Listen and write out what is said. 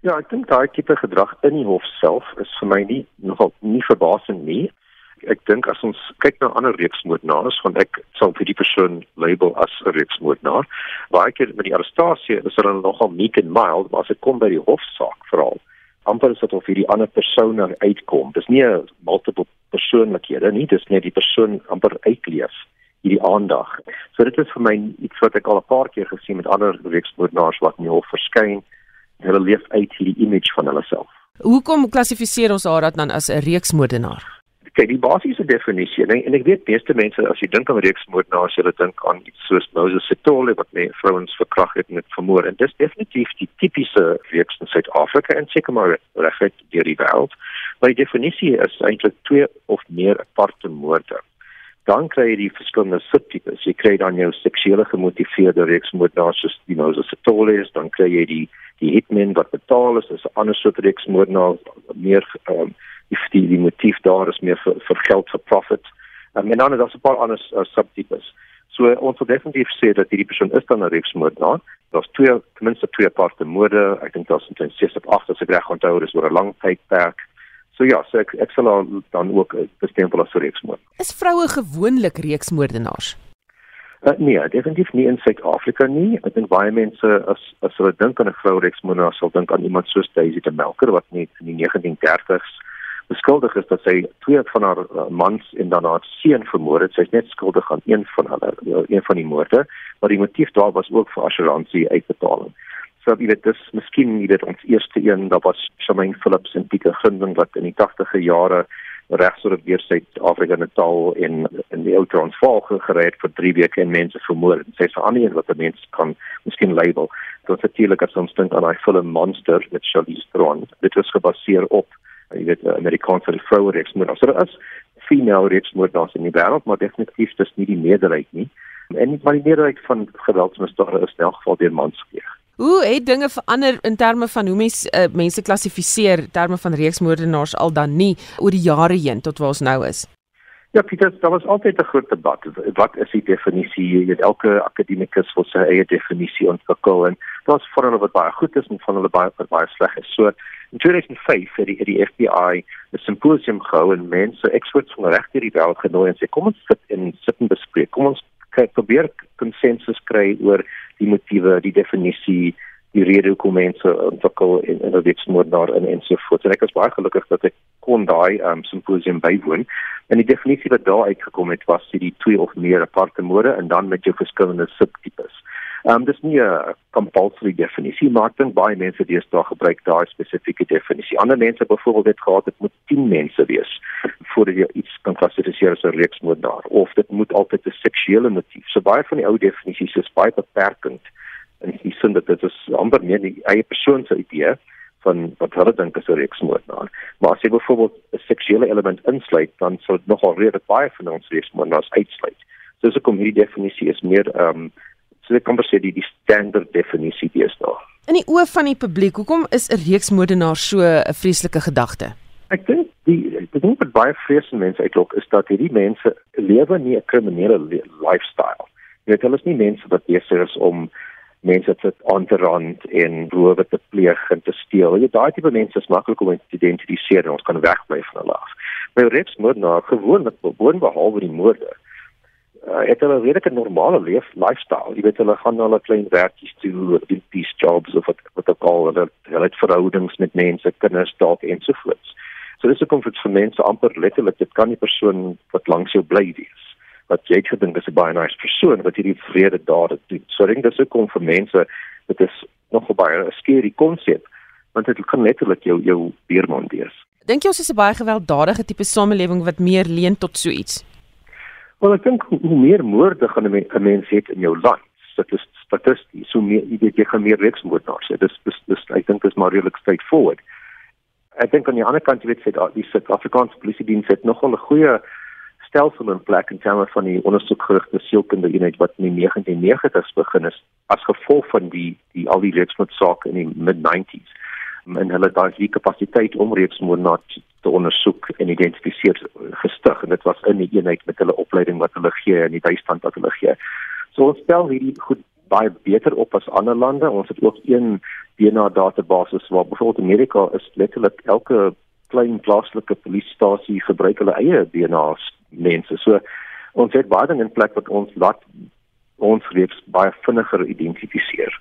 Ja, ek dink daai tipe gedrag in die hof self is vir my nie nogal nie verbasend nie. Ek dink as ons kyk na ander reeksmoordenaars, van ek sal vir die persoon label as 'n reeksmoordenaar. Baie keer met die arrestasie is hulle nogal meek and mild, maar as dit kom by die hofsaak veral, amper is dit of hierdie ander persoon dan uitkom. Dis nie 'n multiple persoonlikhede nie, dis net die persoon amper uitleef hierdie aandag. So dit is vir my iets wat ek al 'n paar keer gesien met ander reeksmoordenaars wat in die hof verskyn hulle leef uit hierdie image van hulle self. Hoekom klassifiseer ons haar dan as 'n reeksmoordenaar? Kyk, die basiese definisie en, en ek weet meeste mense as jy dink aan reeksmoordenaars, hulle dink aan iets soos Moses Sithole wat net vrouens verkragt het en dit vermoor en dis definitief die tipiese reeks in Suid-Afrika en seker maar regtig deur die wêreld. Maar die definisie is eintlik twee of meer aparte moorde dan kry jy die verskillende subtipes. Jy kry dan jou seksuele gemotiveerde reeksmoordenaars soos die nou so Satoles, dan kry jy die die hitmen wat betaal is, is 'n ander soort reeksmoordenaar meer ehm um, if die, die motief daar is meer vir vir geld vir profit. Um, en dan is daar 'n paar ander uh, subtipes. So ons wil definitief sê dat hierdie persoon is dan 'n reeksmoordenaar. Daar's twee ten minste twee aparte moorde. Ek dink daar's omtrent 6 of 8 as ek reg onthou, dis oor 'n lang tydperk. So ja, so ek ek sal dan ook bestempel as reeksmoord. Is vroue gewoonlik reeksmoordenaars? Uh, nee, definitief nie in Suid-Afrika nie. Ek dink baie mense as as hulle dink aan 'n vrou reeksmoordenaar sal dink aan iemand soos Daisy de Melker wat net in die 1930s beskuldig is dat sy twee van haar uh, mans en dan haar seun vermoor het. Sy is net skuldig aan een van hulle, een van die moorde, maar die motief daar was ook vir assuransie uitbetaling. So jy weet dis miskien nie dit ons eerste een daar was Shamaine Phillips en Pieter Gunning wat in die 80e jare regsoor op weer Suid-Afrika in in die ou Transvaal gery het vir 3 weke en mense vermoor. Sy sê aan die wat die mense kan miskien label. Dit was natuurlik as ons dink aan daai film Monster met Charlize Theron. Dit was gebaseer op jy weet Amerikaanse vroue reeksmoord. So daar is female reeksmoord in die wêreld, maar definitief dis nie die meerderheid nie. En nie maar die meerderheid van geweldsmisdade is in elk geval deur mans gepleeg. Hoe het dinge verander in terme van hoe mens uh, mense klassifiseer terme van reeksmoordenaars al dan nie oor die jare heen tot waar ons nou is? Ja, Pieter, daar was altyd 'n groot debat. Wat is die definisie? Jy weet elke akademikus wil sy eie definisie ontwikkel en daar's van hulle wat baie goed is en van hulle baie wat baie sleg is. So in 2005 het die, het die FBI 'n simposium gehou en mense, experts van regte die wêreld genooi en sê kom ons sit en sit en bespreek. Kom ons kyk probeer konsensus kry oor die motiewe, die definisie, die rede hoekom mense ontwikkel en en dit moet daar in en so voort. En ek is baie gelukkig dat ek kon daai um, simposium bywoon. En die definisie wat daar uitgekom het was die twee of meer aparte mode en dan met jou verskillende subtipes. Ehm um, dis nie 'n compulsory definisie maar ek dink baie mense deesdae gebruik daai spesifieke definisie. Ander mense byvoorbeeld het gehad dit moet 10 mense wees voordat jy iets kan klassifiseer as 'n reeksmoordenaar of dit moet altyd 'n seksuele motief. So baie van die ou definisies is baie beperkend en die sin dat dit is amper meer die eie persoon se idee van wat hulle dink is 'n reeksmoordenaar. Maar as jy byvoorbeeld 'n seksuele element insluit, dan sou dit nogal redelik baie van ons reeksmoordenaars uitsluit. So as ek kom hierdie definisie is meer ehm um, so ek kan sê die die standaard definisie is daar. In die oë van die publiek, hoekom is 'n reeks moordenaar so 'n vreeslike gedagte? Ek dink die die ding wat baie vrees mense uitlok is dat hierdie mense lewe nie 'n kriminele lifestyle. Jy weet hulle is nie mense wat besig is om mense te onderrand en rowe te pleeg en te steel. Jy daai tipe mense is maklik om te identifiseer en ons kan wegbly van hulle af. Maar reeks moordenaar gewoonlik behalwe die moorde uh, het hulle 'n redelike normale leef lifestyle. Jy weet hulle gaan na hulle klein werkies toe, doen peace jobs of wat wat ook al hulle hulle het verhoudings met mense, kinders dalk en so dis 'n komfort vir mense amper letterlik dit kan nie persoon wat langs jou bly wees wat jy gedink is 'n baie nice persoon wat hierdie vrede dade doen. So ek dink dis ook om vir mense dit is nog baie 'n scary konsep want dit kan letterlik jou jou buurman wees. Dink jy ons is 'n baie gewelddadige tipe samelewing wat meer leen tot so iets? Wel ek dink hoe meer moorde gaan 'n mens, het in jou land, dit is statisties, so meer jy weet jy gaan meer reeksmoordenaars hê. Dis dis dis ek dink dit is maar redelik straightforward. Ek dink aan die ander kant jy weet sê die Suid-Afrikaanse polisie diens het nogal 'n goeie stelsel in plek in terme van die ondersoekgerigte sielkundige eenheid wat in die 1990s begin is as gevolg van die die al die reeksmoord in die mid-90s en hulle daai die kapasiteit om reeksmoord te ondersoek en identifiseer gestig en dit was in die eenheid met hulle opleiding wat hulle gee en die bystand wat hulle gee. So ons stel hierdie goed baie beter op as ander lande. Ons het ook een DNA database waar byvoorbeeld Amerika is letterlik elke klein plaaslike polisiestasie gebruik hulle eie DNA's mense. So ons het baie dinge in plek wat ons laat ons reeks baie vinniger identifiseer.